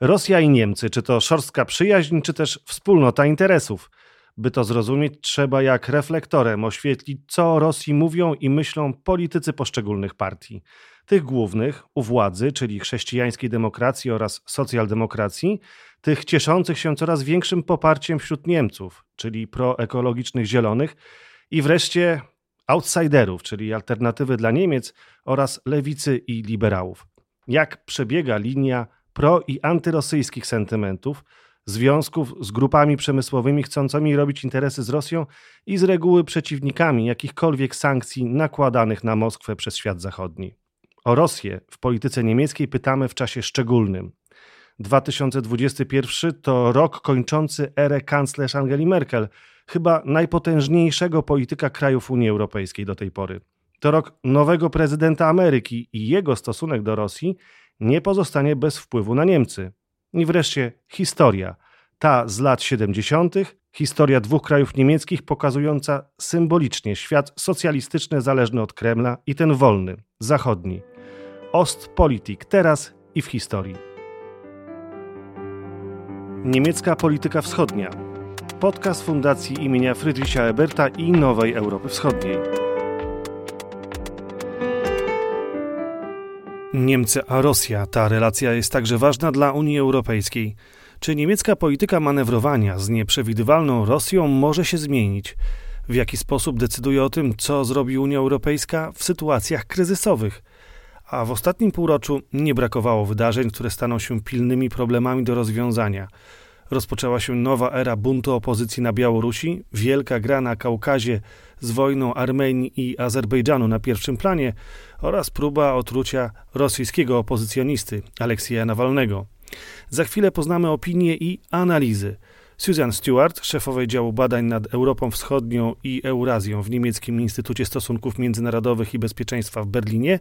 Rosja i Niemcy, czy to szorstka przyjaźń, czy też wspólnota interesów? By to zrozumieć, trzeba jak reflektorem oświetlić, co o Rosji mówią i myślą politycy poszczególnych partii. Tych głównych, u władzy, czyli chrześcijańskiej demokracji oraz socjaldemokracji, tych cieszących się coraz większym poparciem wśród Niemców, czyli proekologicznych zielonych, i wreszcie outsiderów, czyli alternatywy dla Niemiec oraz lewicy i liberałów. Jak przebiega linia pro i antyrosyjskich sentymentów, związków z grupami przemysłowymi chcącymi robić interesy z Rosją i z reguły przeciwnikami jakichkolwiek sankcji nakładanych na Moskwę przez świat zachodni. O Rosję w polityce niemieckiej pytamy w czasie szczególnym. 2021 to rok kończący erę kanclerz Angeli Merkel, chyba najpotężniejszego polityka krajów Unii Europejskiej do tej pory. To rok nowego prezydenta Ameryki i jego stosunek do Rosji nie pozostanie bez wpływu na Niemcy. I wreszcie historia. Ta z lat 70., historia dwóch krajów niemieckich pokazująca symbolicznie świat socjalistyczny zależny od Kremla i ten wolny, zachodni. Ostpolitik teraz i w historii. Niemiecka polityka wschodnia. Podcast Fundacji imienia Friedricha Eberta i Nowej Europy Wschodniej. Niemcy a Rosja. Ta relacja jest także ważna dla Unii Europejskiej. Czy niemiecka polityka manewrowania z nieprzewidywalną Rosją może się zmienić? W jaki sposób decyduje o tym, co zrobi Unia Europejska w sytuacjach kryzysowych? A w ostatnim półroczu nie brakowało wydarzeń, które staną się pilnymi problemami do rozwiązania. Rozpoczęła się nowa era buntu opozycji na Białorusi, wielka gra na Kaukazie z wojną Armenii i Azerbejdżanu na pierwszym planie oraz próba otrucia rosyjskiego opozycjonisty Aleksieja Nawalnego. Za chwilę poznamy opinie i analizy. Susan Stewart, szefowej działu badań nad Europą Wschodnią i Eurazją w niemieckim Instytucie Stosunków Międzynarodowych i Bezpieczeństwa w Berlinie,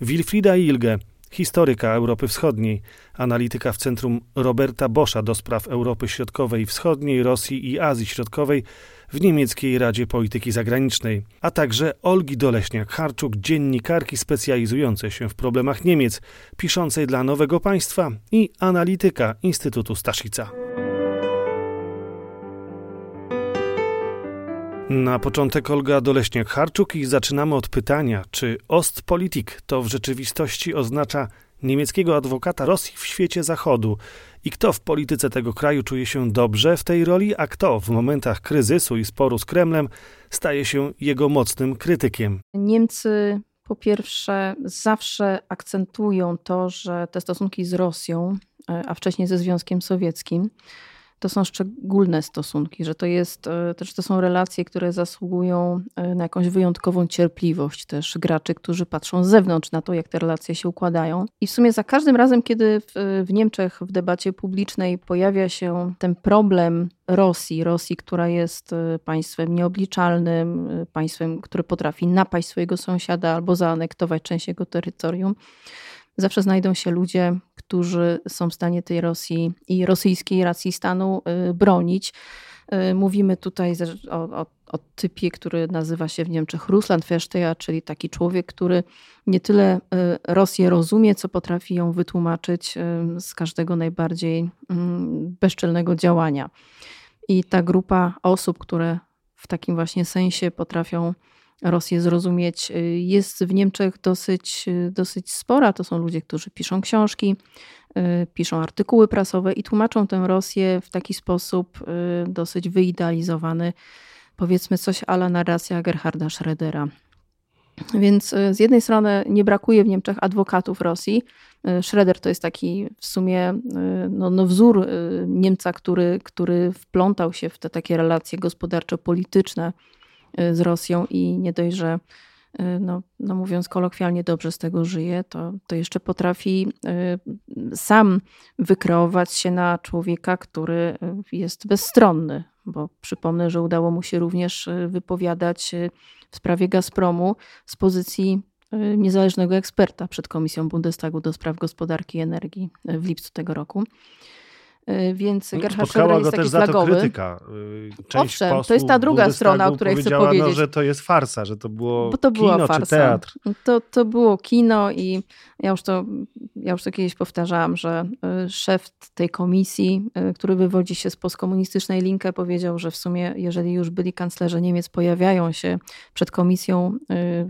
Wilfrida Ilge, historyka Europy Wschodniej, analityka w Centrum Roberta Boscha do spraw Europy Środkowej i Wschodniej, Rosji i Azji Środkowej w Niemieckiej Radzie Polityki Zagranicznej, a także Olgi Doleśniak-Harczuk, dziennikarki specjalizującej się w problemach Niemiec, piszącej dla Nowego Państwa i analityka Instytutu Staszica. Na początek Olga Doleśniak-Harczuk i zaczynamy od pytania, czy Ostpolitik to w rzeczywistości oznacza niemieckiego adwokata Rosji w świecie Zachodu i kto w polityce tego kraju czuje się dobrze w tej roli, a kto w momentach kryzysu i sporu z Kremlem staje się jego mocnym krytykiem. Niemcy po pierwsze zawsze akcentują to, że te stosunki z Rosją, e, a wcześniej ze Związkiem Sowieckim, to są szczególne stosunki, że to, jest, e, też to są relacje, które zasługują e, na jakąś wyjątkową cierpliwość też graczy, którzy patrzą z zewnątrz na to, jak te relacje się układają. I w sumie za każdym razem, kiedy w, w Niemczech w debacie publicznej pojawia się ten problem Rosji, Rosji, która jest e, państwem nieobliczalnym, państwem, które potrafi napaść swojego sąsiada albo zaanektować część jego terytorium, zawsze znajdą się ludzie, którzy są w stanie tej Rosji i rosyjskiej racji stanu y, bronić. Y, mówimy tutaj o, o, o typie, który nazywa się w Niemczech Russland Versteher, czyli taki człowiek, który nie tyle y, Rosję rozumie, co potrafi ją wytłumaczyć z każdego najbardziej mm, bezczelnego działania. I ta grupa osób, które w takim właśnie sensie potrafią Rosję zrozumieć, y, jest w Niemczech dosyć, y, dosyć spora. To są ludzie, którzy piszą książki, y, piszą artykuły prasowe i tłumaczą tę Rosję w taki sposób dosyć wyidealizowany, powiedzmy coś ala narracja Gerharda Schrödera. Więc z jednej strony nie brakuje w Niemczech adwokatów Rosji. Schroeder to jest taki w sumie no, no wzór Niemca, który, który wplątał się w te takie relacje gospodarczo-polityczne z Rosją i nie dość, że y, no, no mówiąc kolokwialnie, dobrze z tego żyje, to, to jeszcze potrafi y, sam wykreować się na człowieka, który jest bezstronny, bo przypomnę, że udało mu się również wypowiadać w sprawie Gazpromu z pozycji niezależnego eksperta przed Komisją Bundestagu do spraw gospodarki i energii w lipcu tego roku. Y, więc No, Gerhard Schröder go jest taki też za to krytyka. Y, Część Owszem, to jest ta druga strona, o której chcę No, powiedzieć. że to jest farsa, że to było, Bo to była kino farsa. czy teatr. To, to było kino i ja już, to, ja już to kiedyś powtarzałam, że y, szef tej komisji, który wywodzi się z postkomunistycznej linkę, powiedział, że w sumie jeżeli już byli kanclerze Niemiec pojawiają się przed komisją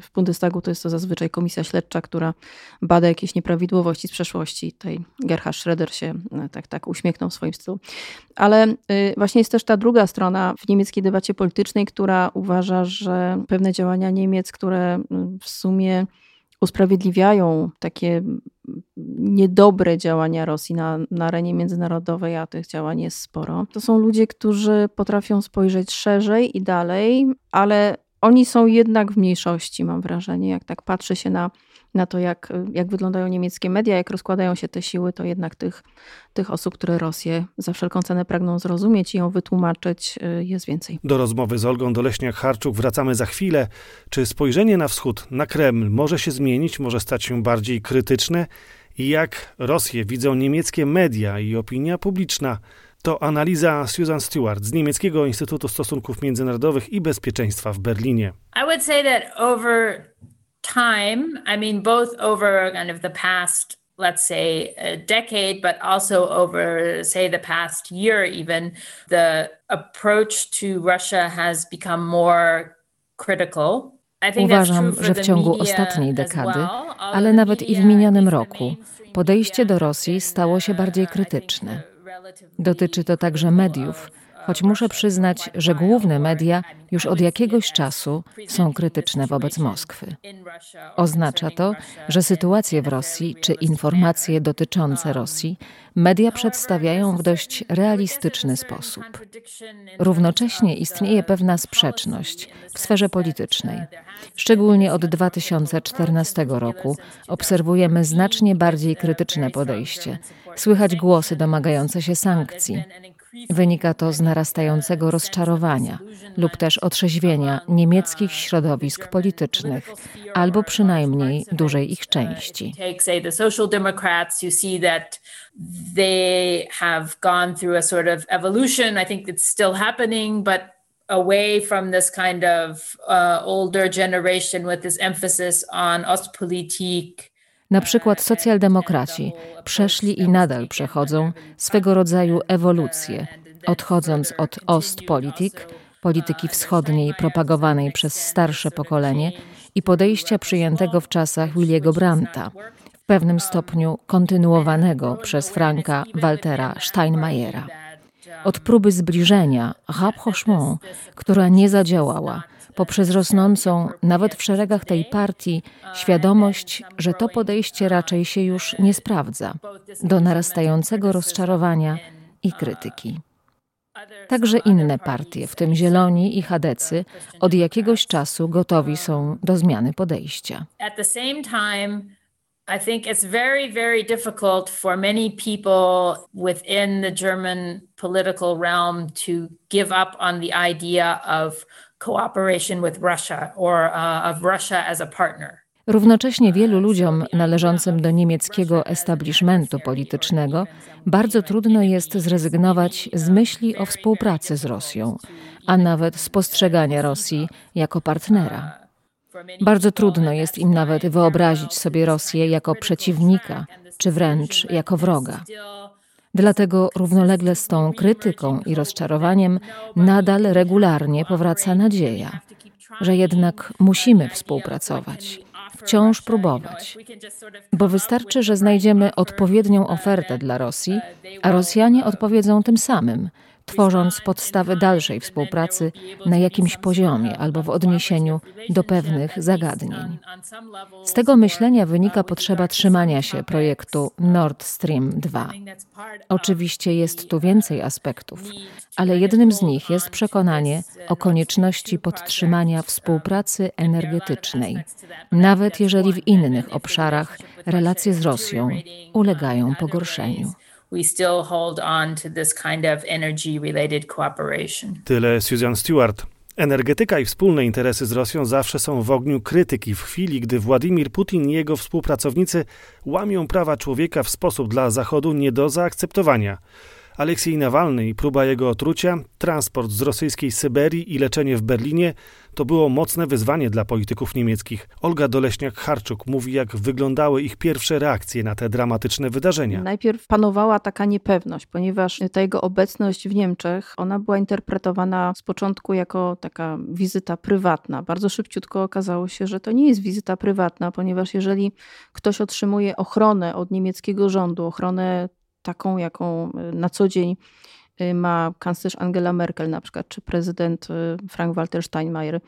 w Bundestagu, to jest to zazwyczaj komisja śledcza, która bada jakieś nieprawidłowości z przeszłości. Tej Gerhard Schröder się tak, tak uśmiechnął w swoim stylu. Ale y, właśnie jest też ta druga strona w niemieckiej debacie politycznej, która uważa, że pewne działania Niemiec, które y, w sumie usprawiedliwiają takie niedobre działania Rosji na, na arenie międzynarodowej, a tych działań jest sporo. To są ludzie, którzy potrafią spojrzeć szerzej i dalej, ale oni są jednak w mniejszości, mam wrażenie. Jak tak patrzy się na, na to, jak, jak wyglądają niemieckie media, jak rozkładają się te siły, to jednak tych, tych osób, które Rosję za wszelką cenę pragną zrozumieć i ją wytłumaczyć, y, jest więcej. Do rozmowy z Olgą Doleśniak-Harczuk wracamy za chwilę. Czy spojrzenie na wschód, na Kreml może się zmienić, może stać się bardziej krytyczne? I jak Rosję widzą niemieckie media i opinia publiczna? To analiza Susan Stewart z Niemieckiego Instytutu Stosunków Międzynarodowych i Bezpieczeństwa w Berlinie. I would say that over time, I mean, both over kind of the past, let's say, a decade, but also over, say, the past year, even, the approach to Russia has become more critical. I think that's Uważam, że w ciągu ostatniej dekady, ale nawet i w minionym roku, podejście do Rosji stało się bardziej krytyczne. Dotyczy to także mediów, choć muszę przyznać, że główne media już od jakiegoś czasu są krytyczne wobec Moskwy. Oznacza to, że sytuacje w Rosji czy informacje dotyczące Rosji media przedstawiają w dość realistyczny sposób. Równocześnie istnieje pewna sprzeczność w sferze politycznej. Szczególnie od 2014 roku obserwujemy znacznie bardziej krytyczne podejście. Słychać głosy domagające się sankcji. Wynika to z narastającego rozczarowania lub też otrzeźwienia niemieckich środowisk politycznych, albo przynajmniej dużej ich części. They have gone through a sort of evolution. I think it's still happening, but away from this kind of uh, older generation with this emphasis on Ostpolitik. Na przykład socjaldemokraci przeszli i nadal przechodzą swego rodzaju ewolucję, odchodząc od Ostpolitik, polityki wschodniej propagowanej przez starsze pokolenie i podejścia przyjętego w czasach Williego Brandta, w pewnym stopniu kontynuowanego przez Franka Waltera Steinmeiera. Od próby zbliżenia rapprochement, która nie zadziałała, poprzez rosnącą, nawet w szeregach tej partii, świadomość, że to podejście raczej się już nie sprawdza, do narastającego rozczarowania i krytyki. Także inne partie, w tym Zieloni i Chadecy, od jakiegoś czasu gotowi są do zmiany podejścia. I think it's very, very difficult for many people the German political realm to give up on the idea of cooperation with Russia or uh, of Russia as a partner. Równocześnie wielu ludziom należącym do niemieckiego establishmentu politycznego bardzo trudno jest zrezygnować z myśli o współpracy z Rosją, a nawet z postrzegania Rosji jako partnera. Bardzo trudno jest im nawet wyobrazić sobie Rosję jako przeciwnika, czy wręcz jako wroga. Dlatego równolegle z tą krytyką i rozczarowaniem nadal regularnie powraca nadzieja, że jednak musimy współpracować, wciąż próbować. Bo wystarczy, że znajdziemy odpowiednią ofertę dla Rosji, a Rosjanie odpowiedzą tym samym, tworząc podstawy dalszej współpracy na jakimś poziomie albo w odniesieniu do pewnych zagadnień. Z tego myślenia wynika potrzeba trzymania się projektu Nord Stream 2. Oczywiście jest tu więcej aspektów, ale jednym z nich jest przekonanie o konieczności podtrzymania współpracy energetycznej, nawet jeżeli w innych obszarach relacje z Rosją ulegają pogorszeniu we still hold on to this kind of energy related cooperation. Tyle Susan Stewart. Energetyka i wspólne interesy z Rosją zawsze są w ogniu krytyki w chwili, gdy Władimir Putin i jego współpracownicy łamią prawa człowieka w sposób dla Zachodu nie do zaakceptowania. Aleksiej Nawalny i próba jego otrucia, transport z rosyjskiej Syberii i leczenie w Berlinie to było mocne wyzwanie dla polityków niemieckich. Olga Doleśniak-Harczuk mówi, jak wyglądały ich pierwsze reakcje na te dramatyczne wydarzenia. Najpierw panowała taka niepewność, ponieważ ta jego obecność w Niemczech, ona była interpretowana z początku jako taka wizyta prywatna. Bardzo szybciutko okazało się, że to nie jest wizyta prywatna, ponieważ jeżeli ktoś otrzymuje ochronę od niemieckiego rządu, ochronę taką, jaką y, na co dzień y, ma kanclerz Angela Merkel na przykład, czy prezydent y, Frank-Walter Steinmeier,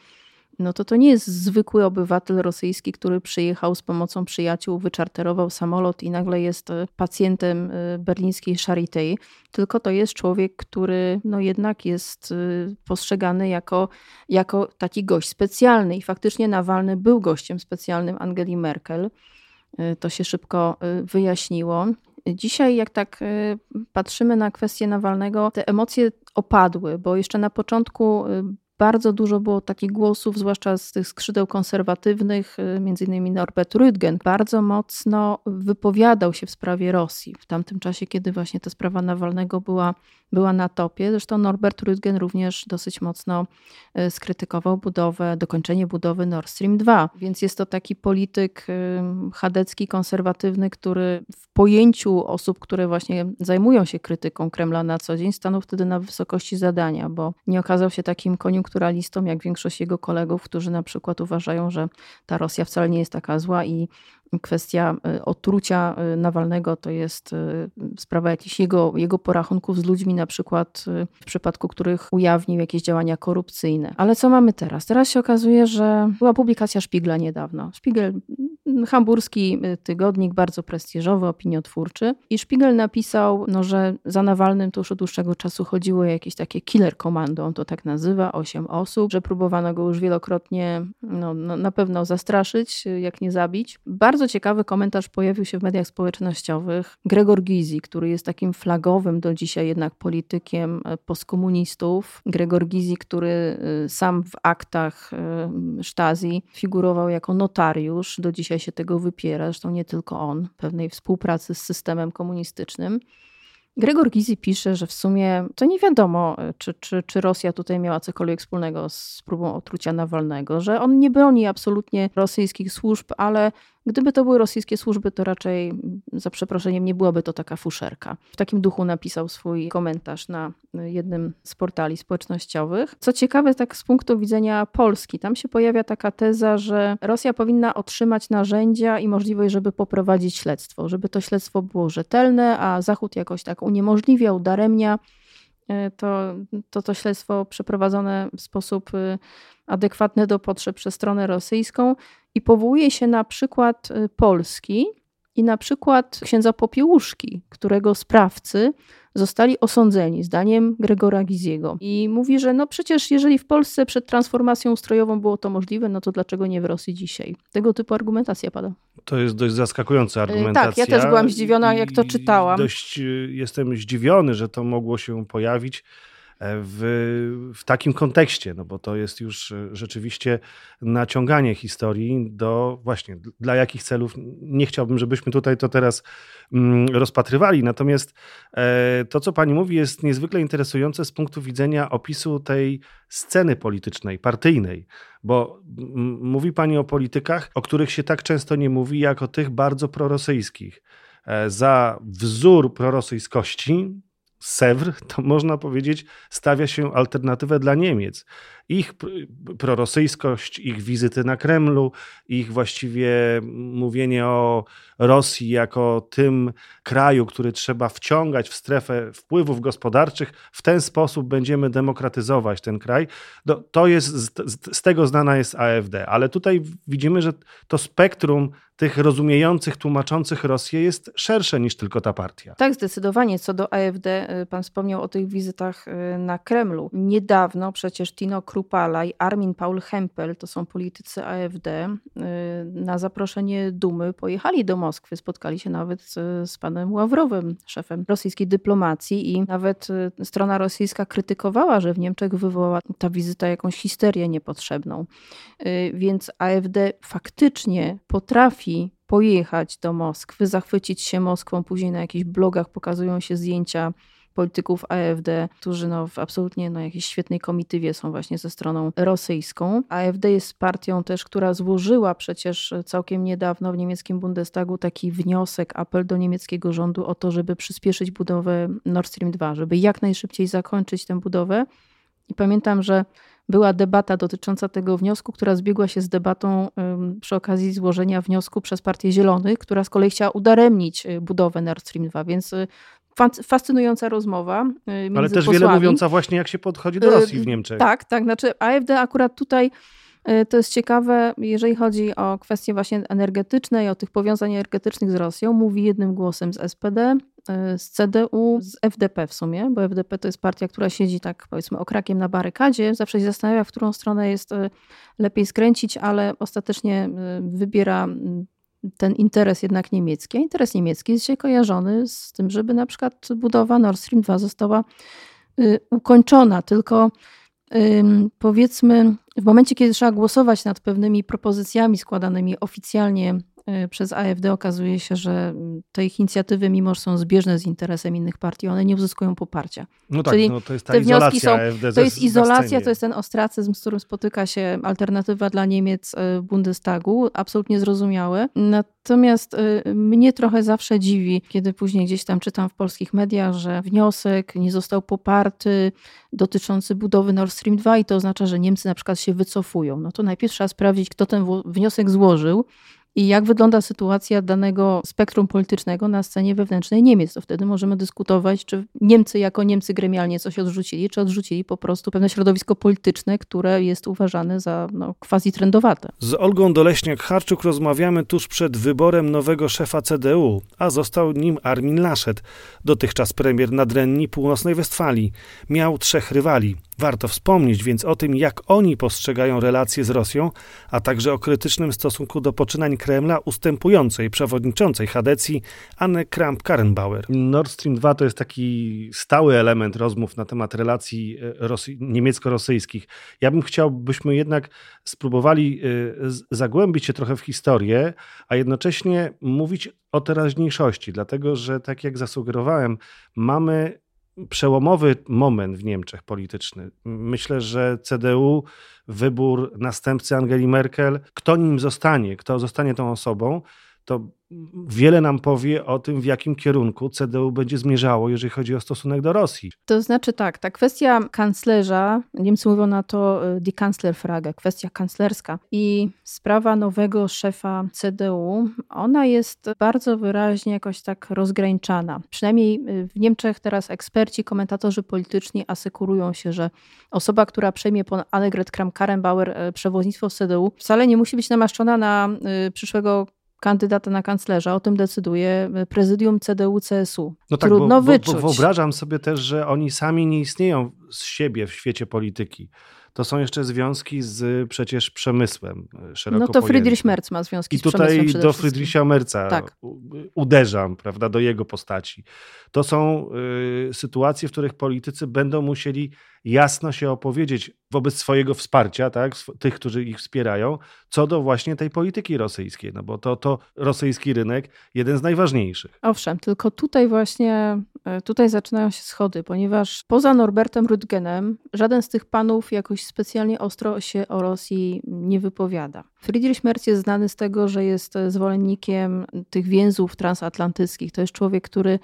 no to to nie jest zwykły obywatel rosyjski, który przyjechał z pomocą przyjaciół, wyczarterował samolot i nagle jest pacjentem berlińskiej Charité, tylko to jest człowiek, który no jednak jest postrzegany jako, jako taki gość specjalny i faktycznie Nawalny był gościem specjalnym Angeli Merkel. To się szybko wyjaśniło. Dzisiaj, jak tak y, patrzymy na kwestię Nawalnego, te emocje opadły, bo jeszcze na początku y, bardzo dużo było takich głosów, zwłaszcza z tych skrzydeł konserwatywnych, y, między innymi Norbert Rüdgen, bardzo mocno wypowiadał się w sprawie Rosji w tamtym czasie, kiedy właśnie ta sprawa Nawalnego była, była na topie. Zresztą Norbert Rüdgen również dosyć mocno y, skrytykował budowę, dokończenie budowy Nord Stream 2. Więc jest to taki polityk y, chadecki, konserwatywny, który w pojęciu osób, które właśnie zajmują się krytyką Kremla na co dzień, stanął wtedy na wysokości zadania, bo nie okazał się takim koniunkturalnym kulturalistą, jak większość jego kolegów, którzy na przykład uważają, że ta Rosja wcale nie jest taka zła i kwestia y, otrucia y, Nawalnego to jest y, sprawa jakichś jego, jego porachunków z ludźmi, na przykład w przypadku których ujawnił jakieś działania korupcyjne. Ale co mamy teraz? Teraz się okazuje, że była publikacja Szpigla niedawno. Szpigel hamburski tygodnik, bardzo prestiżowy, opiniotwórczy. I Szpigel napisał, no, że za Nawalnym to już od dłuższego czasu chodziło jakieś takie killer komando, on to tak nazywa, osiem osób, że próbowano go już wielokrotnie no, no, na pewno zastraszyć, jak nie zabić. Bardzo ciekawy komentarz pojawił się w mediach społecznościowych. Gregor Gysi, który jest takim flagowym do dzisiaj jednak politykiem e, postkomunistów. Gregor Gysi, który e, sam w aktach Stasi figurował jako notariusz, do dzisiaj się tego wypiera, zresztą nie tylko on, pewnej współpracy z systemem komunistycznym. Gregor Gizi pisze, że w sumie to nie wiadomo, czy, czy, czy Rosja tutaj miała cokolwiek wspólnego z próbą otrucia Nawalnego, że on nie broni absolutnie rosyjskich służb, ale Gdyby to były rosyjskie służby, to raczej za przeproszeniem nie byłaby to taka fuszerka. W takim duchu napisał swój komentarz na jednym z portali społecznościowych. Co ciekawe, tak z punktu widzenia Polski, tam się pojawia taka teza, że Rosja powinna otrzymać narzędzia i możliwość, żeby poprowadzić śledztwo, żeby to śledztwo było rzetelne, a Zachód jakoś tak uniemożliwiał, daremnia to, to to śledztwo przeprowadzone w sposób y, adekwatny do potrzeb przez stronę rosyjską i powołuje się na przykład y, Polski i na przykład księdza Popiełuszki, którego sprawcy zostali osądzeni, zdaniem Gregora Giziego. I mówi, że no przecież jeżeli w Polsce przed transformacją ustrojową było to możliwe, no to dlaczego nie w Rosji dzisiaj? Tego typu argumentacja pada. To jest dość zaskakująca argumentacja. Tak, ja też byłam zdziwiona, jak to czytałam. Dość y, jestem zdziwiony, że to mogło się pojawić w, w takim kontekście, no bo to jest już e, rzeczywiście naciąganie historii do właśnie dla jakich celów. Nie chciałbym, żebyśmy tutaj to teraz mm, rozpatrywali. Natomiast e, to, co pani mówi, jest niezwykle interesujące z punktu widzenia opisu tej sceny politycznej, partyjnej, bo mówi pani o politykach, o których się tak często nie mówi, jak o tych bardzo prorosyjskich. E, za wzór prorosyjskości Sewr, to można powiedzieć, stawia się alternatywę dla Niemiec. Ich prorosyjskość, ich wizyty na Kremlu, ich właściwie mówienie o Rosji jako tym kraju, który trzeba wciągać w strefę wpływów gospodarczych, w ten sposób będziemy demokratyzować ten kraj. To jest, z tego znana jest AfD, ale tutaj widzimy, że to spektrum tych rozumiejących, tłumaczących Rosję jest szersze niż tylko ta partia. Tak, zdecydowanie. Co do AfD, y, pan wspomniał o tych wizytach y, na Kremlu. Niedawno przecież Tino Krupala i Armin Paul Hempel, to są politycy AfD, y, na zaproszenie Dumy pojechali do Moskwy, spotkali się nawet z, z panem Ławrowym, szefem rosyjskiej dyplomacji i nawet strona rosyjska krytykowała, że w Niemczech wywołała ta wizyta jakąś histerię niepotrzebną. Więc AfD faktycznie potrafi pojechać do Moskwy, zachwycić się Moskwą, później na jakichś blogach pokazują się zdjęcia polityków AfD, którzy no, w absolutnie no, jakiejś świetnej komitywie są właśnie ze stroną rosyjską. AfD jest partią też, która złożyła przecież całkiem niedawno w niemieckim Bundestagu taki wniosek, apel do niemieckiego rządu o to, żeby przyspieszyć budowę Nord Stream 2, żeby jak najszybciej zakończyć tę budowę. I pamiętam, że była debata dotycząca tego wniosku, która zbiegła się z debatą przy okazji złożenia wniosku przez Partię Zielonych, która z kolei chciała udaremnić y, budowę Nord Stream 2, więc y, fascynująca rozmowa. Y, Ale też posłami. wiele mówiąca właśnie, jak się podchodzi do Rosji w Niemczech. Tak, tak. Znaczy AfD akurat tutaj to jest ciekawe, jeżeli chodzi o kwestie właśnie energetyczne i o tych powiązań energetycznych z Rosją, mówi jednym głosem z SPD, z CDU, z FDP w sumie, bo FDP to jest partia, która siedzi tak powiedzmy okrakiem na barykadzie, zawsze się zastanawia, w którą stronę jest lepiej skręcić, ale ostatecznie wybiera ten interes jednak niemiecki. A interes niemiecki jest się kojarzony z tym, żeby na przykład budowa Nord Stream 2 została ukończona, tylko powiedzmy w momencie, kiedy trzeba głosować nad pewnymi propozycjami składanymi oficjalnie Y, przez AfD okazuje się, że mm, te ich inicjatywy, mimo że są zbieżne z interesem innych partii, one nie uzyskują poparcia. No tak, Czyli no to jest ta te wnioski są, AfD To jest izolacja, to jest ten ostracyzm, z którym spotyka się alternatywa dla Niemiec y, w Bundestagu, absolutnie zrozumiałe. Natomiast y, mnie trochę zawsze dziwi, kiedy później gdzieś tam czytam w polskich mediach, że wniosek nie został poparty dotyczący budowy Nord Stream 2 i to oznacza, że Niemcy na przykład się wycofują. No to najpierw trzeba sprawdzić, kto ten wniosek złożył, i jak wygląda sytuacja danego spektrum politycznego na scenie wewnętrznej Niemiec. To wtedy możemy dyskutować, czy Niemcy jako Niemcy gremialnie coś odrzucili, czy odrzucili po prostu pewne środowisko polityczne, które jest uważane za no, quasi-trendowate. Z Olgą Doleśniak-Harczuk rozmawiamy tuż przed wyborem nowego szefa CDU, a został nim Armin Laschet, dotychczas premier nadrenni północnej Westfalii. Miał trzech rywali. Warto wspomnieć więc o tym, jak oni postrzegają relacje z Rosją, a także o krytycznym stosunku do poczynań Kremla ustępującej przewodniczącej Hadecji Anne Kramp-Karrenbauer. Nord Stream 2 to jest taki stały element rozmów na temat relacji e, niemiecko-rosyjskich. Ja bym chciał, byśmy jednak spróbowali e, zagłębić się trochę w historię, a jednocześnie mówić o teraźniejszości, dlatego że tak jak zasugerowałem, mamy przełomowy moment w Niemczech polityczny. Myślę, że CDU, wybór następcy Angeli Merkel, kto nim zostanie, kto zostanie tą osobą, to wiele nam powie o tym, w jakim kierunku CDU będzie zmierzało, jeżeli chodzi o stosunek do Rosji. To znaczy tak, ta kwestia kanclerza, Niemcy mówią na to e, die Kanzlerfrage, kwestia kanclerska i sprawa nowego szefa CDU, ona jest bardzo wyraźnie jakoś tak rozgraniczana. Przynajmniej e, w Niemczech teraz eksperci, komentatorzy polityczni asekurują się, że osoba, która przejmie po Annegret Kramp-Karrenbauer e, przewodnictwo CDU, wcale nie musi być namaszczona na przyszłego kandydata na kanclerza. O tym decyduje prezydium CDU-CSU. No tak, Trudno bo, wyczuć. Bo, bo wyobrażam sobie też, że oni sami nie istnieją z siebie w świecie polityki to są jeszcze związki z przecież przemysłem e, szeroko No to Friedrich Merz ma związki z przemysłem I tutaj do Friedricha Merca tak. uderzam, prawda, do jego postaci. To są y, sytuacje, w których politycy będą musieli jasno się opowiedzieć wobec swojego wsparcia, tak, tych, którzy ich wspierają, co do właśnie tej polityki rosyjskiej, no bo to, to rosyjski rynek jeden z najważniejszych. Owszem, tylko tutaj właśnie, e, tutaj zaczynają się schody, ponieważ poza Norbertem Rüdgenem żaden z tych panów jakoś specjalnie ostro się o Rosji nie wypowiada. Friedrich Merz jest znany z tego, że jest zwolennikiem tych więzów transatlantyckich. To jest człowiek, który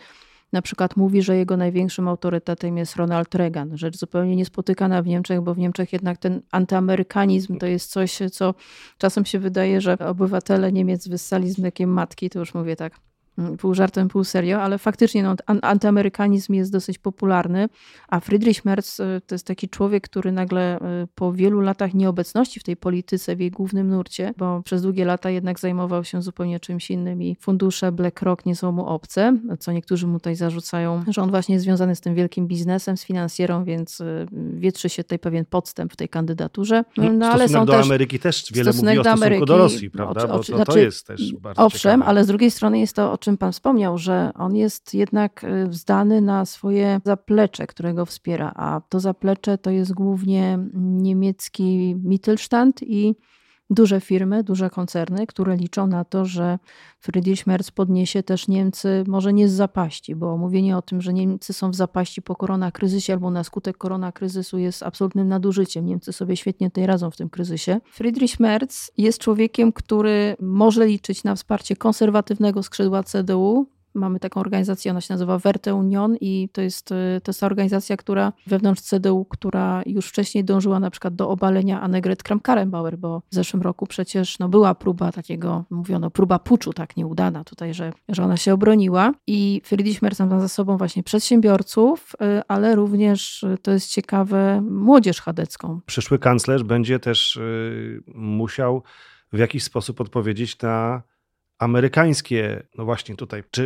na przykład mówi, że jego największym autorytetem jest Ronald Reagan. Rzecz zupełnie niespotykana w Niemczech, bo w Niemczech jednak ten antyamerykanizm to jest coś, co czasem się wydaje, że obywatele Niemiec wyssali z mlekiem matki, to już mówię tak pół żartem, pół serio, ale faktycznie no, antyamerykanizm jest dosyć popularny, a Friedrich Merz y, to jest taki człowiek, który nagle y, po wielu latach nieobecności w tej polityce, w jej głównym nurcie, bo przez długie lata jednak zajmował się zupełnie czymś innym i fundusze BlackRock nie są mu obce, co niektórzy mu tutaj zarzucają, że on właśnie jest związany z tym wielkim biznesem, z finansjerą, więc y, wietrzy się tutaj pewien podstęp w tej kandydaturze. No, no ale są do też, Ameryki też wiele mówi o stosunku do, Ameryki, do Rosji, prawda? Bo to, to znaczy, jest też bardzo Owszem, ciekawe. ale z drugiej strony jest to czym Pan wspomniał, że on jest jednak y, zdany na swoje zaplecze, którego wspiera, a to zaplecze to jest głównie niemiecki Mittelstand i duże firmy, duże koncerny, które liczą na to, że Friedrich Merz podniesie też Niemcy, może nie z zapaści, bo mówienie o tym, że Niemcy są w zapaści po koronakryzysie albo na skutek koronakryzysu jest absolutnym nadużyciem. Niemcy sobie świetnie tutaj radzą w tym kryzysie. Friedrich Merz jest człowiekiem, który może liczyć na wsparcie konserwatywnego skrzydła CDU, Mamy taką organizację, ona się nazywa Werte Union i to jest, y, to jest organizacja, która wewnątrz CDU, która już wcześniej dążyła na przykład do obalenia Annegret Kramp-Karrenbauer, bo w zeszłym roku przecież no, była próba takiego, mówiono, próba puczu, tak nieudana tutaj, że, że ona się obroniła i Friedrich Merz ma za sobą właśnie przedsiębiorców, y, ale również y, to jest ciekawe, młodzież chadecką. Przyszły kanclerz będzie też musiał w jakiś sposób odpowiedzieć na amerykańskie, no właśnie tutaj, czy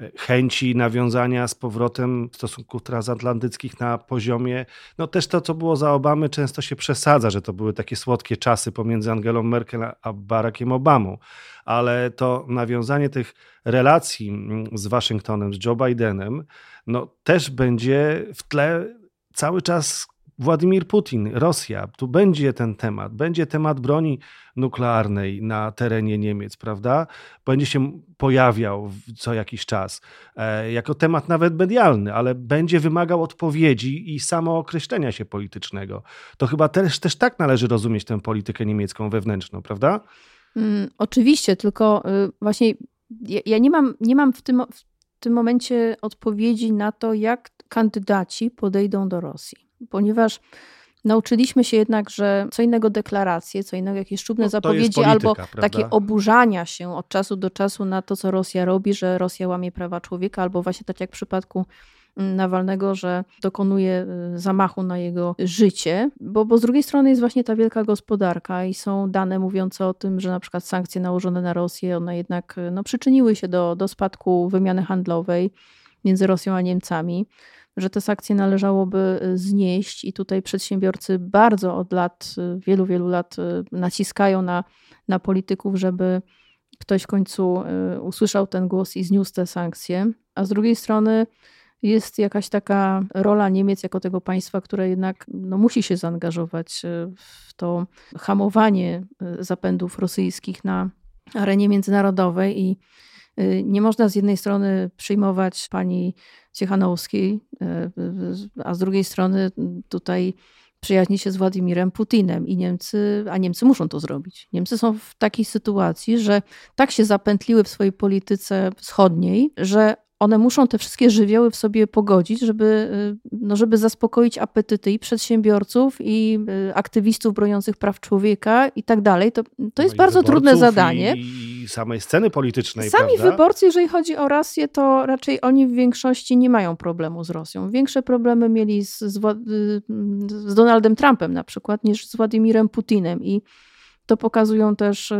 y, chęci nawiązania z powrotem stosunków transatlantyckich na poziomie, no też to, co było za Obamy, często się przesadza, że to były takie słodkie czasy pomiędzy Angelą Merkel a Barackiem Obamą, ale to nawiązanie tych relacji mm, z Waszyngtonem, z Joe Bidenem, no też będzie w tle cały czas Władimir Putin, Rosja, tu będzie ten temat, będzie temat broni nuklearnej na terenie Niemiec, prawda? Będzie się pojawiał co jakiś czas, e, jako temat nawet medialny, ale będzie wymagał odpowiedzi i samookreślenia się politycznego. To chyba też, też tak należy rozumieć tę politykę niemiecką wewnętrzną, prawda? Mm, oczywiście, tylko y, właśnie ja, ja, nie mam, nie mam w, tym, w tym momencie odpowiedzi na to, jak kandydaci podejdą do Rosji ponieważ nauczyliśmy się jednak, że co innego deklaracje, co innego jakieś szczupne no, zapowiedzi polityka, albo prawda? takie oburzania się od czasu do czasu na to, co Rosja robi, że Rosja łamie prawa człowieka, albo właśnie tak jak w przypadku mm, Nawalnego, że dokonuje y, zamachu na jego życie, bo, bo z drugiej strony jest właśnie ta wielka gospodarka i są dane mówiące o tym, że na przykład sankcje nałożone na Rosję, one jednak y, no, przyczyniły się do, do spadku wymiany handlowej między Rosją a Niemcami że te sankcje należałoby y, znieść i tutaj przedsiębiorcy bardzo od lat, y, wielu, wielu lat y, naciskają na, na polityków, żeby ktoś w końcu usłyszał ten głos i zniósł te sankcje. A z drugiej strony jest jakaś taka rola Niemiec jako tego państwa, które jednak no, musi się zaangażować w to hamowanie zapędów rosyjskich na arenie międzynarodowej i nie można z jednej strony przyjmować pani Ciechanowskiej, e, a z drugiej strony tutaj przyjaźni się z Władimirem Putinem i Niemcy, a Niemcy muszą to zrobić. Niemcy są w takiej sytuacji, że tak się zapętliły w swojej polityce wschodniej, że one muszą te wszystkie żywioły w sobie pogodzić, żeby, y, no, żeby zaspokoić apetyty i przedsiębiorców, i y, aktywistów broniących praw człowieka i tak dalej. To, to jest no bardzo trudne zadanie. I samej sceny politycznej. Sami prawda? wyborcy, jeżeli chodzi o Rosję, to raczej oni w większości nie mają problemu z Rosją. Większe problemy mieli z, z, y, z Donaldem Trumpem na przykład niż z Władimirem Putinem. I to pokazują też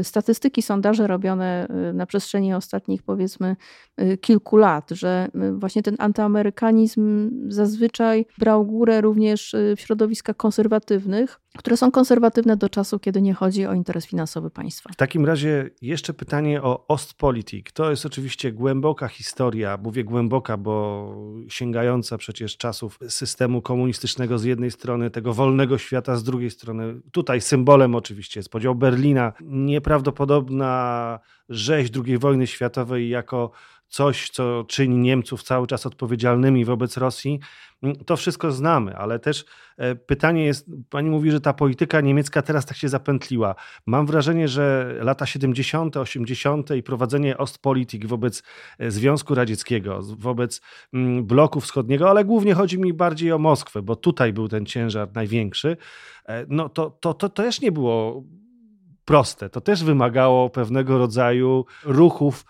Y, statystyki, sondaże robione y, na przestrzeni ostatnich powiedzmy y, kilku lat, że właśnie ten antyamerykanizm zazwyczaj brał górę również w środowiskach konserwatywnych, które są konserwatywne do czasu, kiedy nie chodzi o interes finansowy państwa. W takim razie jeszcze pytanie o Ostpolitik. To jest oczywiście głęboka historia, mówię głęboka, bo sięgająca przecież czasów systemu komunistycznego z jednej strony, tego wolnego świata z drugiej strony. Tutaj symbolem oczywiście jest podział Berlina, nieprawdopodobna rzeź II wojny światowej jako coś, co czyni Niemców cały czas odpowiedzialnymi wobec Rosji, mm, to wszystko znamy, ale też e, pytanie jest, pani mówi, że ta polityka niemiecka teraz tak się zapętliła. Mam wrażenie, że lata 70., 80. i prowadzenie Ostpolitik wobec e, Związku Radzieckiego, wobec mm, bloku wschodniego, ale głównie chodzi mi bardziej o Moskwę, bo tutaj był ten ciężar największy, e, no to, to, to też nie było proste. To też wymagało pewnego rodzaju ruchów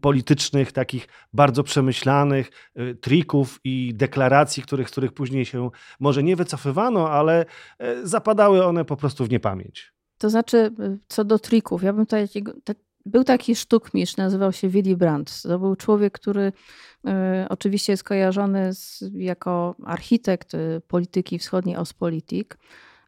politycznych, takich bardzo przemyślanych y, trików i deklaracji, których, z których później się może nie wycofywano, ale y, zapadały one po prostu w niepamięć. To znaczy, y, co do trików, ja bym tutaj był taki sztukmistrz, nazywał się Willy Brandt. To był człowiek, który y, oczywiście jest kojarzony z, jako architekt polityki wschodniej Ostpolitik,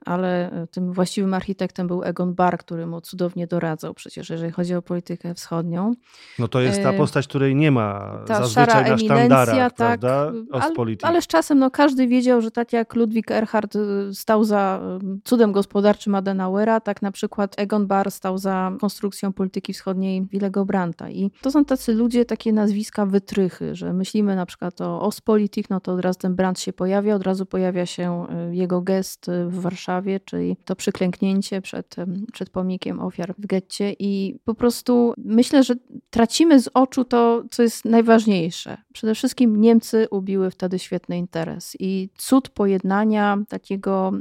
ale tym właściwym architektem był Egon Barr, który mu cudownie doradzał przecież, jeżeli chodzi o politykę wschodnią. No to jest ta postać, której nie ma ta zazwyczaj na sztandarach, tak, prawda? Ale, ale z czasem no, każdy wiedział, że tak jak Ludwik Erhard stał za cudem gospodarczym Adenauera, tak na przykład Egon Barr stał za konstrukcją polityki wschodniej Willego Brandta. I to są tacy ludzie, takie nazwiska wytrychy, że myślimy na przykład o Ostpolitik, no to od razu ten Brandt się pojawia, od razu pojawia się jego gest w Warszawie, czyli to przyklęknięcie przed, przed pomnikiem ofiar w getcie i po prostu myślę, że tracimy z oczu to, co jest najważniejsze. Przede wszystkim Niemcy ubiły wtedy świetny interes i cud pojednania takiego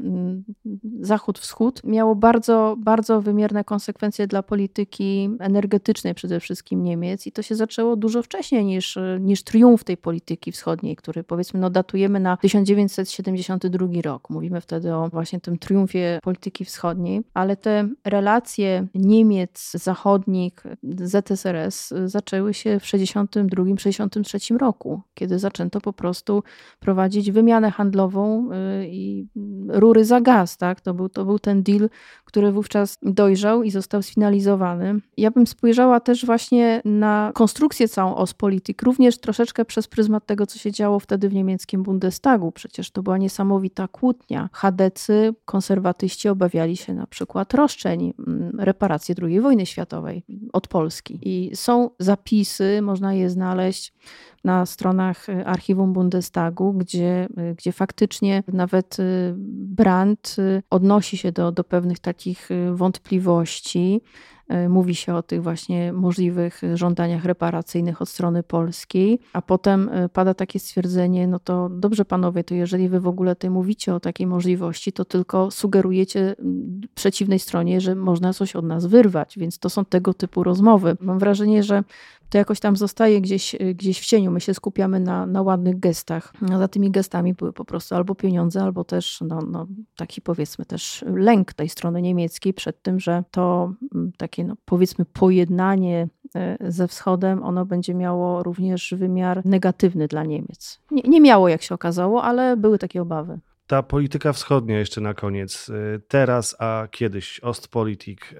zachód-wschód miało bardzo, bardzo wymierne konsekwencje dla polityki energetycznej przede wszystkim Niemiec i to się zaczęło dużo wcześniej niż, niż triumf tej polityki wschodniej, który powiedzmy no, datujemy na 1972 rok. Mówimy wtedy o właśnie tym triumfie polityki wschodniej, ale te relacje Niemiec zachodnich, ZSRS zaczęły się w 1962-1963 roku, kiedy zaczęto po prostu prowadzić wymianę handlową y, i rury za gaz. Tak? To, był, to był ten deal, który wówczas dojrzał i został sfinalizowany. Ja bym spojrzała też właśnie na konstrukcję całą Ostpolitik, również troszeczkę przez pryzmat tego, co się działo wtedy w niemieckim Bundestagu. Przecież to była niesamowita kłótnia. Chadecy, konserwatyści obawiali się na przykład roszczeń, mm, reparacji II wojny światowej od Polski. I są zapisy, można je znaleźć na stronach y, archiwum Bundestagu, gdzie, y, gdzie faktycznie nawet y, Brandt odnosi się do, do pewnych takich wątpliwości. Mówi się o tych właśnie możliwych żądaniach reparacyjnych od strony polskiej, a potem pada takie stwierdzenie: No to dobrze, panowie, to jeżeli wy w ogóle tutaj mówicie o takiej możliwości, to tylko sugerujecie przeciwnej stronie, że można coś od nas wyrwać, więc to są tego typu rozmowy. Mam wrażenie, że to jakoś tam zostaje gdzieś, gdzieś w cieniu. My się skupiamy na, na ładnych gestach. A za tymi gestami były po prostu albo pieniądze, albo też no, no, taki powiedzmy też lęk tej strony niemieckiej przed tym, że to mm, takie no, powiedzmy pojednanie e, ze wschodem, ono będzie miało również wymiar negatywny dla Niemiec. Nie, nie miało, jak się okazało, ale były takie obawy ta polityka wschodnia jeszcze na koniec. Y, teraz, a kiedyś Ostpolitik y,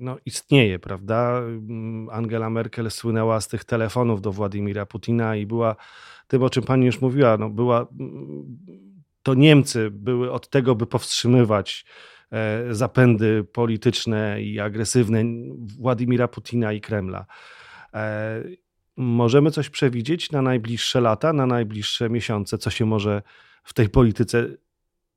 no, istnieje, prawda? Mm, Angela Merkel słynęła z tych telefonów do Władimira Putina i była tym, o czym pani już mówiła, no, była, mm, to Niemcy były od tego, by powstrzymywać e, zapędy polityczne i agresywne Władimira Putina i Kremla. E, możemy coś przewidzieć na najbliższe lata, na najbliższe miesiące, co się może w tej polityce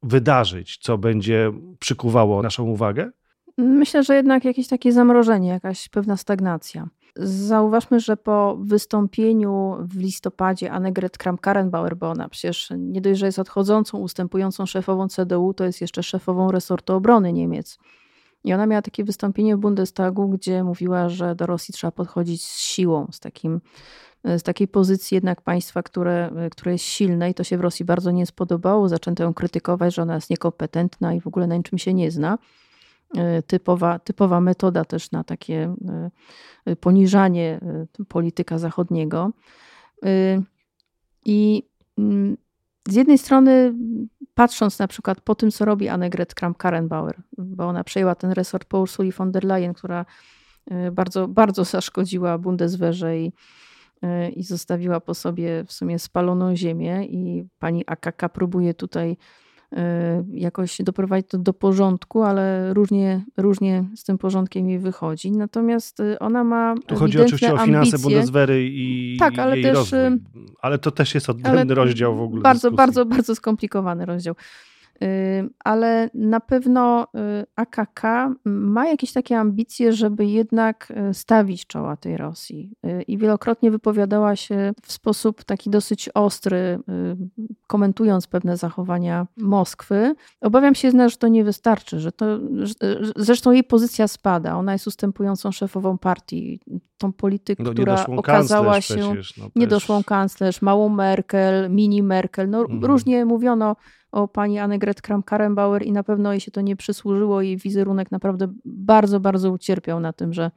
wydarzyć, co będzie przykuwało naszą uwagę? Myślę, że jednak jakieś takie zamrożenie, jakaś pewna stagnacja. Zauważmy, że po wystąpieniu w listopadzie Annegret Kramp-Karrenbauer, bo ona przecież nie dość, że jest odchodzącą, ustępującą szefową CDU, to jest jeszcze szefową resortu obrony Niemiec. I ona miała takie wystąpienie w Bundestagu, gdzie mówiła, że do Rosji trzeba podchodzić z siłą, z takim z takiej pozycji jednak państwa, które, e, które jest silne i to się w Rosji bardzo nie spodobało. Zaczęto ją krytykować, że ona jest niekompetentna i w ogóle na niczym się nie zna. E, typowa, typowa metoda też na takie poniżanie polityka zachodniego. I mm, z jednej strony, patrząc na przykład po tym, co robi Annegret Kramp-Karrenbauer, bo ona przejęła ten resort po Ursuli von der Leyen, która bardzo, bardzo zaszkodziła Bundeswehrze i i zostawiła po sobie w sumie spaloną ziemię i pani AKK próbuje tutaj y, jakoś doprowadzić to do porządku, ale różnie, różnie z tym porządkiem jej wychodzi. Natomiast y, ona ma. Tu chodzi oczywiście o finanse Bundeswehry i tak, ale jej też, rozwój. Ale to też jest odrębny rozdział w ogóle. Bardzo, dyskusji. bardzo, bardzo skomplikowany rozdział ale na pewno y, AKK ma jakieś takie ambicje, żeby jednak y, stawić czoła tej Rosji. Y, I wielokrotnie wypowiadała się w sposób taki dosyć ostry, komentując pewne zachowania Moskwy. Obawiam się jednak, że to nie wystarczy, że to, że, zresztą jej pozycja spada. Ona jest ustępującą szefową partii, tą politykę, no, która okazała się przecież, no, niedoszłą kanclerz, małą Merkel, mini Merkel. No, mhm. Różnie mówiono o pani Annegret Kramp-Karrenbauer i na pewno jej się to nie przysłużyło. Jej wizerunek naprawdę bardzo, bardzo ucierpiał na tym, że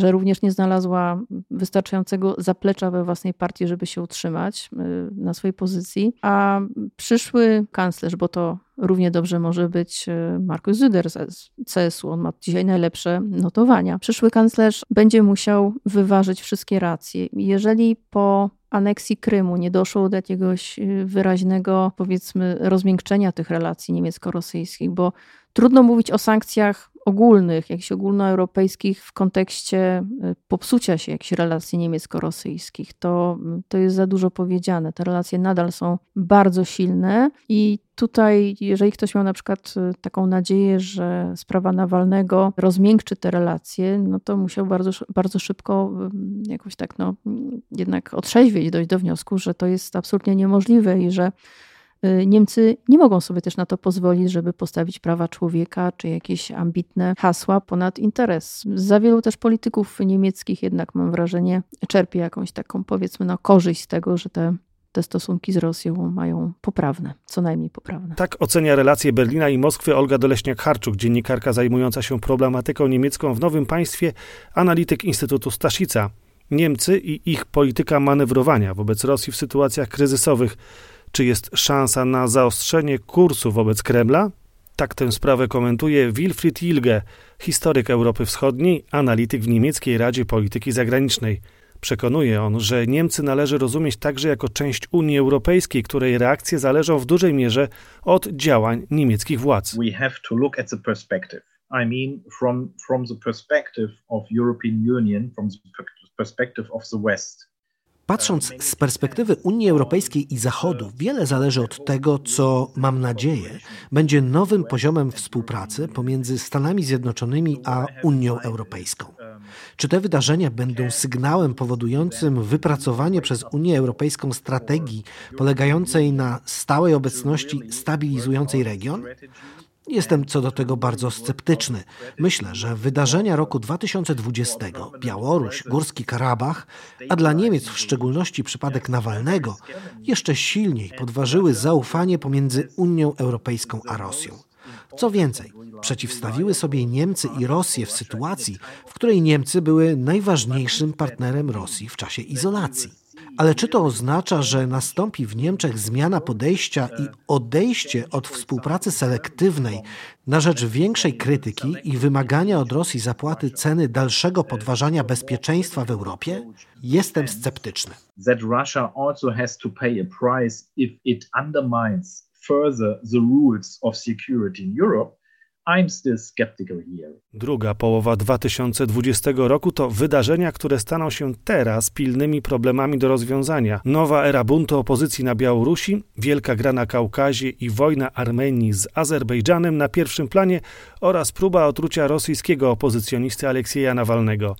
że również nie znalazła wystarczającego zaplecza we własnej partii, żeby się utrzymać y, na swojej pozycji, a przyszły kanclerz, bo to równie dobrze może być y, Markus Züder z CSU, on ma dzisiaj najlepsze notowania. Przyszły kanclerz będzie musiał wyważyć wszystkie racje. Jeżeli po aneksji Krymu nie doszło do jakiegoś y, wyraźnego, powiedzmy, rozmiękczenia tych relacji niemiecko-rosyjskich, bo trudno mówić o sankcjach ogólnych, jakichś ogólnoeuropejskich w kontekście y, popsucia się jakichś relacji niemiecko-rosyjskich. To, to jest za dużo powiedziane. Te relacje nadal są bardzo silne i tutaj, jeżeli ktoś miał na przykład y, taką nadzieję, że sprawa Nawalnego rozmiękczy te relacje, no to musiał bardzo, bardzo szybko jakoś tak, no, jednak otrzeźwieć, dojść do wniosku, że to jest absolutnie niemożliwe i że Y, Niemcy nie mogą sobie też na to pozwolić, żeby postawić prawa człowieka czy jakieś ambitne hasła ponad interes. Za wielu też polityków niemieckich jednak mam wrażenie czerpie jakąś taką powiedzmy no, korzyść z tego, że te te stosunki z Rosją mają poprawne, co najmniej poprawne. Tak ocenia relacje Berlina i Moskwy Olga Doleśniak-Harczuk, dziennikarka zajmująca się problematyką niemiecką w nowym państwie, analityk Instytutu Staszica. Niemcy i ich polityka manewrowania wobec Rosji w sytuacjach kryzysowych czy jest szansa na zaostrzenie kursu wobec Kremla? Tak tę sprawę komentuje Wilfried Ilge, historyk Europy Wschodniej, analityk w niemieckiej Radzie Polityki Zagranicznej. Przekonuje on, że Niemcy należy rozumieć także jako część Unii Europejskiej, której reakcje zależą w dużej mierze od działań niemieckich władz. We have to look at the perspective. I mean from from the perspective of European Union, from the perspective of the West. Patrząc z perspektywy Unii Europejskiej i Zachodu, wiele zależy od tego, co mam nadzieję, będzie nowym poziomem współpracy pomiędzy Stanami Zjednoczonymi a Unią Europejską. Czy te wydarzenia będą sygnałem powodującym wypracowanie przez Unię Europejską strategii polegającej na stałej obecności stabilizującej region? Jestem co do tego bardzo sceptyczny. Myślę, że wydarzenia roku 2020, Białoruś, Górski Karabach, a dla Niemiec w szczególności przypadek Nawalnego, jeszcze silniej podważyły zaufanie pomiędzy Unią Europejską a Rosją. Co więcej, przeciwstawiły sobie Niemcy i Rosję w sytuacji, w której Niemcy były najważniejszym partnerem Rosji w czasie izolacji. Ale czy to oznacza, że nastąpi w Niemczech zmiana podejścia i odejście od współpracy selektywnej na rzecz większej krytyki i wymagania od Rosji zapłaty ceny dalszego podważania bezpieczeństwa w Europie? Jestem sceptyczny. That Russia also has to pay a price if it undermines further the rules of security Europe I'm still skeptical here. Druga połowa 2020 roku to wydarzenia, które staną się teraz pilnymi problemami do rozwiązania. Nowa era buntu opozycji na Białorusi, wielka gra na Kaukazie i wojna Armenii z Azerbejdżanem na pierwszym planie oraz próba otrucia rosyjskiego opozycjonisty Aleksieja Nawalnego.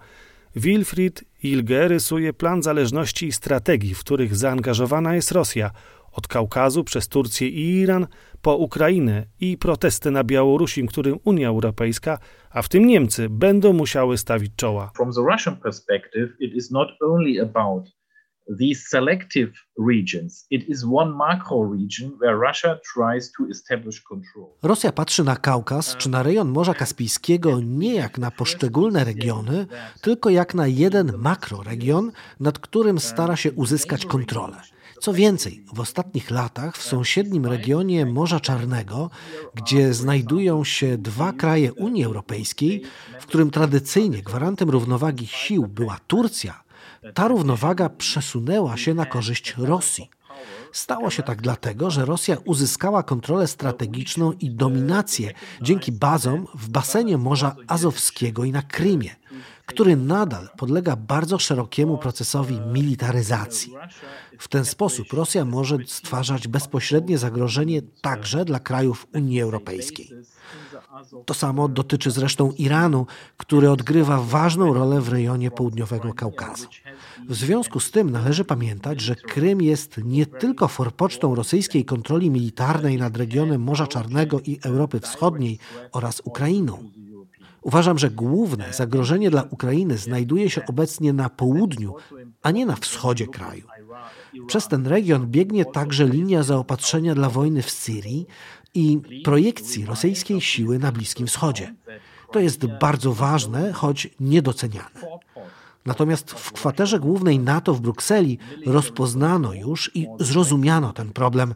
Wilfried Ilge rysuje plan zależności i strategii, w których zaangażowana jest Rosja – od Kaukazu przez Turcję i Iran po Ukrainę i protesty na Białorusi, którym Unia Europejska, a w tym Niemcy, będą musiały stawić czoła. From the Russian perspective, it is not only about these selective regions. It is one macro region where Russia tries to establish control. Rosja patrzy na Kaukaz czy na rejon Morza Kaspijskiego nie jak na poszczególne regiony, tylko jak na jeden makroregion, nad którym stara się uzyskać kontrolę. Co więcej, w ostatnich latach w sąsiednim regionie Morza Czarnego, gdzie znajdują się dwa kraje Unii Europejskiej, w którym tradycyjnie gwarantem równowagi sił była Turcja, ta równowaga przesunęła się na korzyść Rosji. Stało się tak dlatego, że Rosja uzyskała kontrolę strategiczną i dominację dzięki bazom w basenie Morza Azowskiego i na Krymie, który nadal podlega bardzo szerokiemu procesowi militaryzacji. W ten sposób Rosja może stwarzać bezpośrednie zagrożenie także dla krajów Unii Europejskiej. To samo dotyczy zresztą Iranu, który odgrywa ważną rolę w rejonie południowego Kaukazu. W związku z tym należy pamiętać, że Krym jest nie tylko forpocztą rosyjskiej kontroli militarnej nad regionem Morza Czarnego i Europy Wschodniej oraz Ukrainą. Uważam, że główne zagrożenie dla Ukrainy znajduje się obecnie na południu, a nie na wschodzie kraju. Przez ten region biegnie także linia zaopatrzenia dla wojny w Syrii i projekcji rosyjskiej siły na Bliskim Wschodzie. To jest bardzo ważne, choć niedoceniane. Natomiast w kwaterze głównej NATO w Brukseli rozpoznano już i zrozumiano ten problem,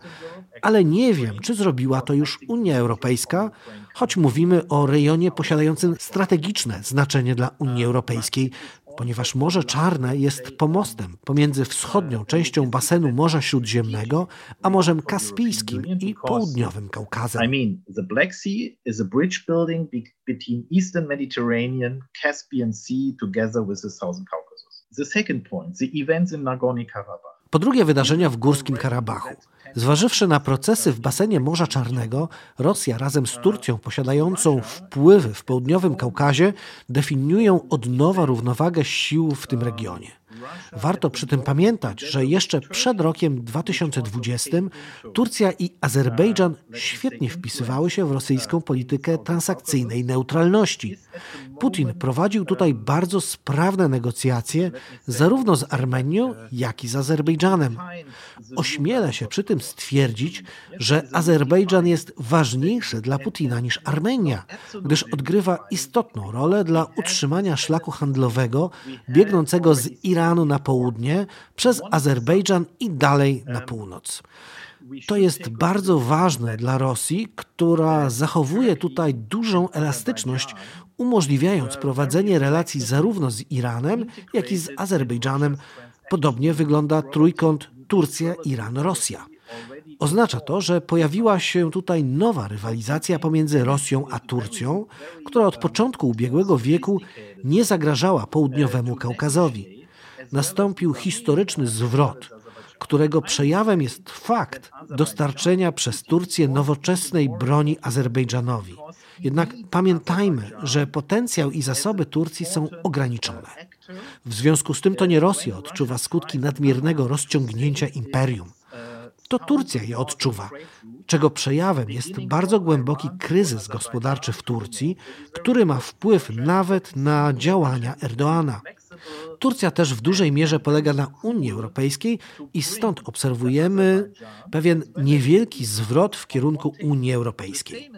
ale nie wiem, czy zrobiła to już Unia Europejska, choć mówimy o rejonie posiadającym strategiczne znaczenie dla Unii Europejskiej, ponieważ Morze Czarne jest pomostem pomiędzy wschodnią częścią basenu Morza Śródziemnego a Morzem Kaspijskim i południowym Kaukazem. I mean, the Black Sea is a bridge building between Eastern Mediterranean, Caspian Sea together with the Southern Caucasus. The second point, the events in Nagorno-Karabakh. Po drugie, wydarzenia w Górskim Karabachu. Zważywszy na procesy w basenie Morza Czarnego, Rosja razem z Turcją, posiadającą wpływy w południowym Kaukazie, definiują od nowa równowagę sił w tym regionie. Warto przy tym pamiętać, że jeszcze przed rokiem 2020 Turcja i Azerbejdżan świetnie wpisywały się w rosyjską politykę transakcyjnej neutralności. Putin prowadził tutaj bardzo sprawne negocjacje zarówno z Armenią, jak i z Azerbejdżanem. Ośmielę się przy tym stwierdzić, że Azerbejdżan jest ważniejszy dla Putina niż Armenia, gdyż odgrywa istotną rolę dla utrzymania szlaku handlowego biegnącego z Iranu na południe przez Azerbejdżan i dalej na północ. To jest bardzo ważne dla Rosji, która zachowuje tutaj dużą elastyczność, umożliwiając prowadzenie relacji zarówno z Iranem, jak i z Azerbejdżanem. Podobnie wygląda trójkąt Turcja, Iran, Rosja. Oznacza to, że pojawiła się tutaj nowa rywalizacja pomiędzy Rosją a Turcją, która od początku ubiegłego wieku nie zagrażała południowemu Kaukazowi. Nastąpił historyczny zwrot, którego przejawem jest fakt dostarczenia przez Turcję nowoczesnej broni Azerbejdżanowi. Jednak pamiętajmy, że potencjał i zasoby Turcji są ograniczone. W związku z tym to nie Rosja odczuwa skutki nadmiernego rozciągnięcia imperium. To Turcja je odczuwa, czego przejawem jest bardzo głęboki kryzys gospodarczy w Turcji, który ma wpływ nawet na działania Erdoana. Turcja też w dużej mierze polega na Unii Europejskiej i stąd obserwujemy pewien niewielki zwrot w kierunku Unii Europejskiej.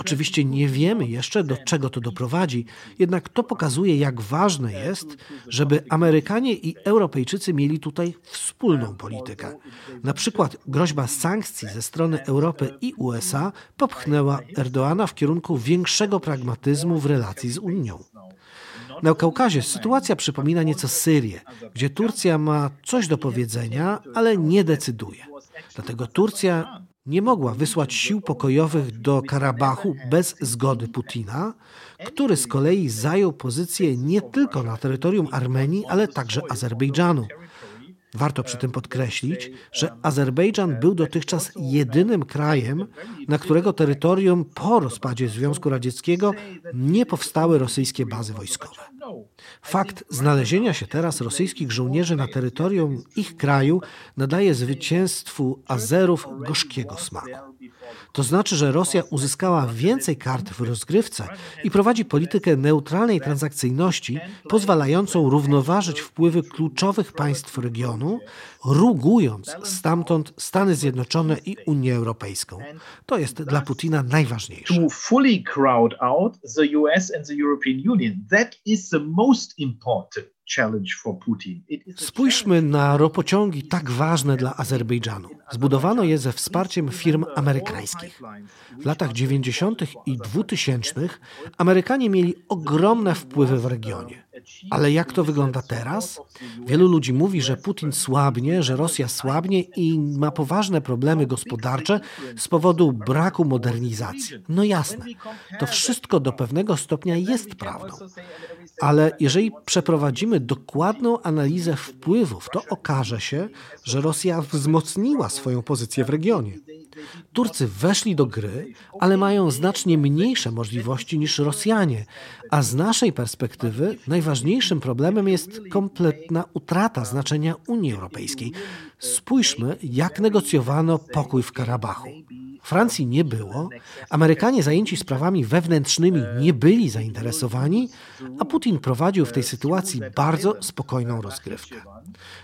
Oczywiście nie wiemy jeszcze, do czego to doprowadzi, jednak to pokazuje, jak ważne jest, żeby Amerykanie i Europejczycy mieli tutaj wspólną politykę. Na przykład groźba sankcji ze strony Europy i USA popchnęła Erdoana w kierunku większego pragmatyzmu w relacji z Unią. Na Kaukazie sytuacja przypomina nieco Syrię, gdzie Turcja ma coś do powiedzenia, ale nie decyduje. Dlatego Turcja nie mogła wysłać sił pokojowych do Karabachu bez zgody Putina, który z kolei zajął pozycję nie tylko na terytorium Armenii, ale także Azerbejdżanu. Warto przy tym podkreślić, że Azerbejdżan był dotychczas jedynym krajem, na którego terytorium po rozpadzie Związku Radzieckiego nie powstały rosyjskie bazy wojskowe. Fakt znalezienia się teraz rosyjskich żołnierzy na terytorium ich kraju nadaje zwycięstwu Azerów gorzkiego smaku. To znaczy, że Rosja uzyskała więcej kart w rozgrywce i prowadzi politykę neutralnej transakcyjności, pozwalającą równoważyć wpływy kluczowych państw regionu, rugując stamtąd Stany Zjednoczone i Unię Europejską. To jest dla Putina najważniejsze. To fully crowd out the US and the European Union. That is the most important. Spójrzmy na ropociągi tak ważne dla Azerbejdżanu. Zbudowano je ze wsparciem firm amerykańskich. W latach 90. i 2000 Amerykanie mieli ogromne wpływy w regionie. Ale jak to wygląda teraz? Wielu ludzi mówi, że Putin słabnie, że Rosja słabnie i ma poważne problemy gospodarcze z powodu braku modernizacji. No jasne, to wszystko do pewnego stopnia jest prawdą. Ale jeżeli przeprowadzimy dokładną analizę wpływów, to okaże się, że Rosja wzmocniła swoją pozycję w regionie. Turcy weszli do gry, ale mają znacznie mniejsze możliwości niż Rosjanie, a z naszej perspektywy najważniejszym problemem jest kompletna utrata znaczenia Unii Europejskiej. Spójrzmy, jak negocjowano pokój w Karabachu. Francji nie było, Amerykanie zajęci sprawami wewnętrznymi nie byli zainteresowani, a Putin prowadził w tej sytuacji bardzo spokojną rozgrywkę.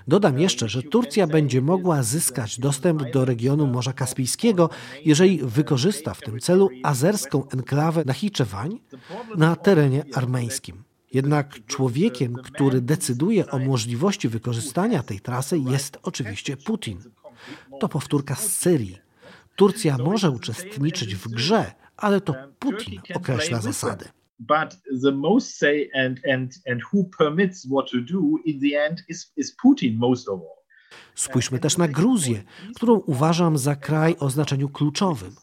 Dodam jeszcze, że Turcja będzie mogła zyskać dostęp do regionu Morza Kaspijskiego, jeżeli wykorzysta w tym celu azerską enklawę Nachiczewań na terenie armeńskim. Jednak człowiekiem, który decyduje o możliwości wykorzystania tej trasy jest oczywiście Putin. To powtórka z Syrii. Turcja może uczestniczyć w grze, ale to Putin określa zasady. But the most say and and and who permits what to do in the end is is Putin most of all. Spójrzmy też na Gruzję, którą uważam za kraj o znaczeniu kluczowym.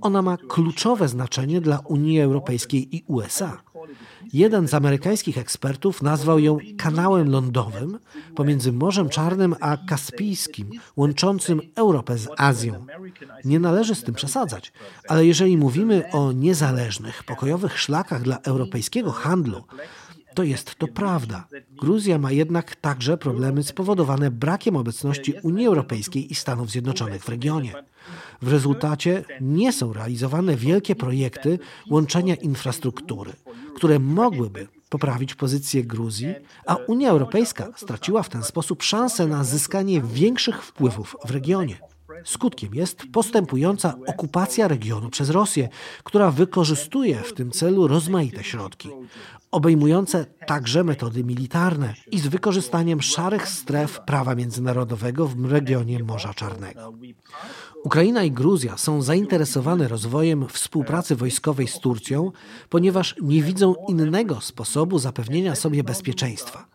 Ona ma kluczowe znaczenie dla Unii Europejskiej i USA. Jeden z amerykańskich ekspertów nazwał ją kanałem lądowym pomiędzy Morzem Czarnym a Kaspijskim, łączącym Europę z Azją. Nie należy z tym przesadzać, ale jeżeli mówimy o niezależnych, pokojowych szlakach dla europejskiego handlu, to jest to prawda. Gruzja ma jednak także problemy spowodowane brakiem obecności Unii Europejskiej i Stanów Zjednoczonych w regionie. W rezultacie nie są realizowane wielkie projekty łączenia infrastruktury, które mogłyby poprawić pozycję Gruzji, a Unia Europejska straciła w ten sposób szansę na zyskanie większych wpływów w regionie. Skutkiem jest postępująca okupacja regionu przez Rosję, która wykorzystuje w tym celu rozmaite środki, obejmujące także metody militarne i z wykorzystaniem szarych stref prawa międzynarodowego w regionie Morza Czarnego. Ukraina i Gruzja są zainteresowane rozwojem współpracy wojskowej z Turcją, ponieważ nie widzą innego sposobu zapewnienia sobie bezpieczeństwa.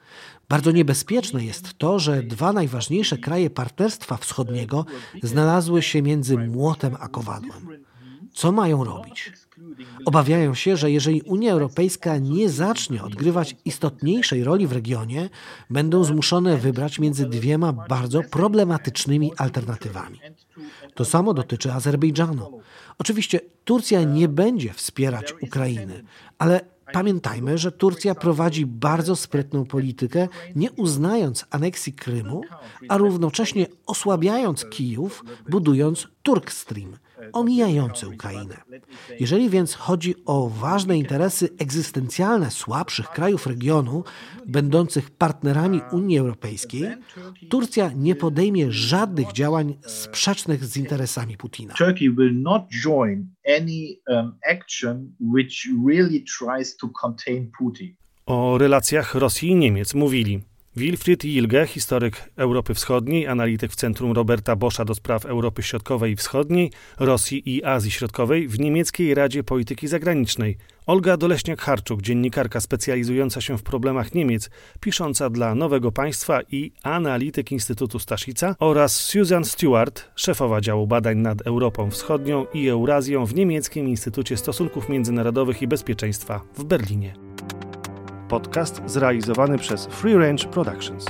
Bardzo niebezpieczne jest to, że dwa najważniejsze kraje Partnerstwa Wschodniego znalazły się między młotem a kowadłem. Co mają robić? Obawiają się, że jeżeli Unia Europejska nie zacznie odgrywać istotniejszej roli w regionie, będą zmuszone wybrać między dwiema bardzo problematycznymi alternatywami. To samo dotyczy Azerbejdżanu. Oczywiście Turcja nie będzie wspierać Ukrainy, ale Pamiętajmy, że Turcja prowadzi bardzo sprytną politykę, nie uznając aneksji Krymu, a równocześnie osłabiając Kijów, budując Turk Stream, omijający Ukrainę. Jeżeli więc chodzi o ważne interesy egzystencjalne słabszych krajów regionu, będących partnerami Unii Europejskiej, Turcja nie podejmie żadnych działań sprzecznych z interesami Putina. Turkey will not join any um, action which really tries to contain Putin. O relacjach Rosji i Niemiec mówili Wilfried Jilge, historyk Europy Wschodniej, analityk w Centrum Roberta Boscha do spraw Europy Środkowej i Wschodniej, Rosji i Azji Środkowej w Niemieckiej Radzie Polityki Zagranicznej, Olga Doleśniak-Harczuk, dziennikarka specjalizująca się w problemach Niemiec, pisząca dla Nowego Państwa i analityk Instytutu Staszica oraz Susan Stewart, szefowa działu badań nad Europą Wschodnią i Eurazją w Niemieckim Instytucie Stosunków Międzynarodowych i Bezpieczeństwa w Berlinie. Podcast zrealizowany przez Free Range Productions.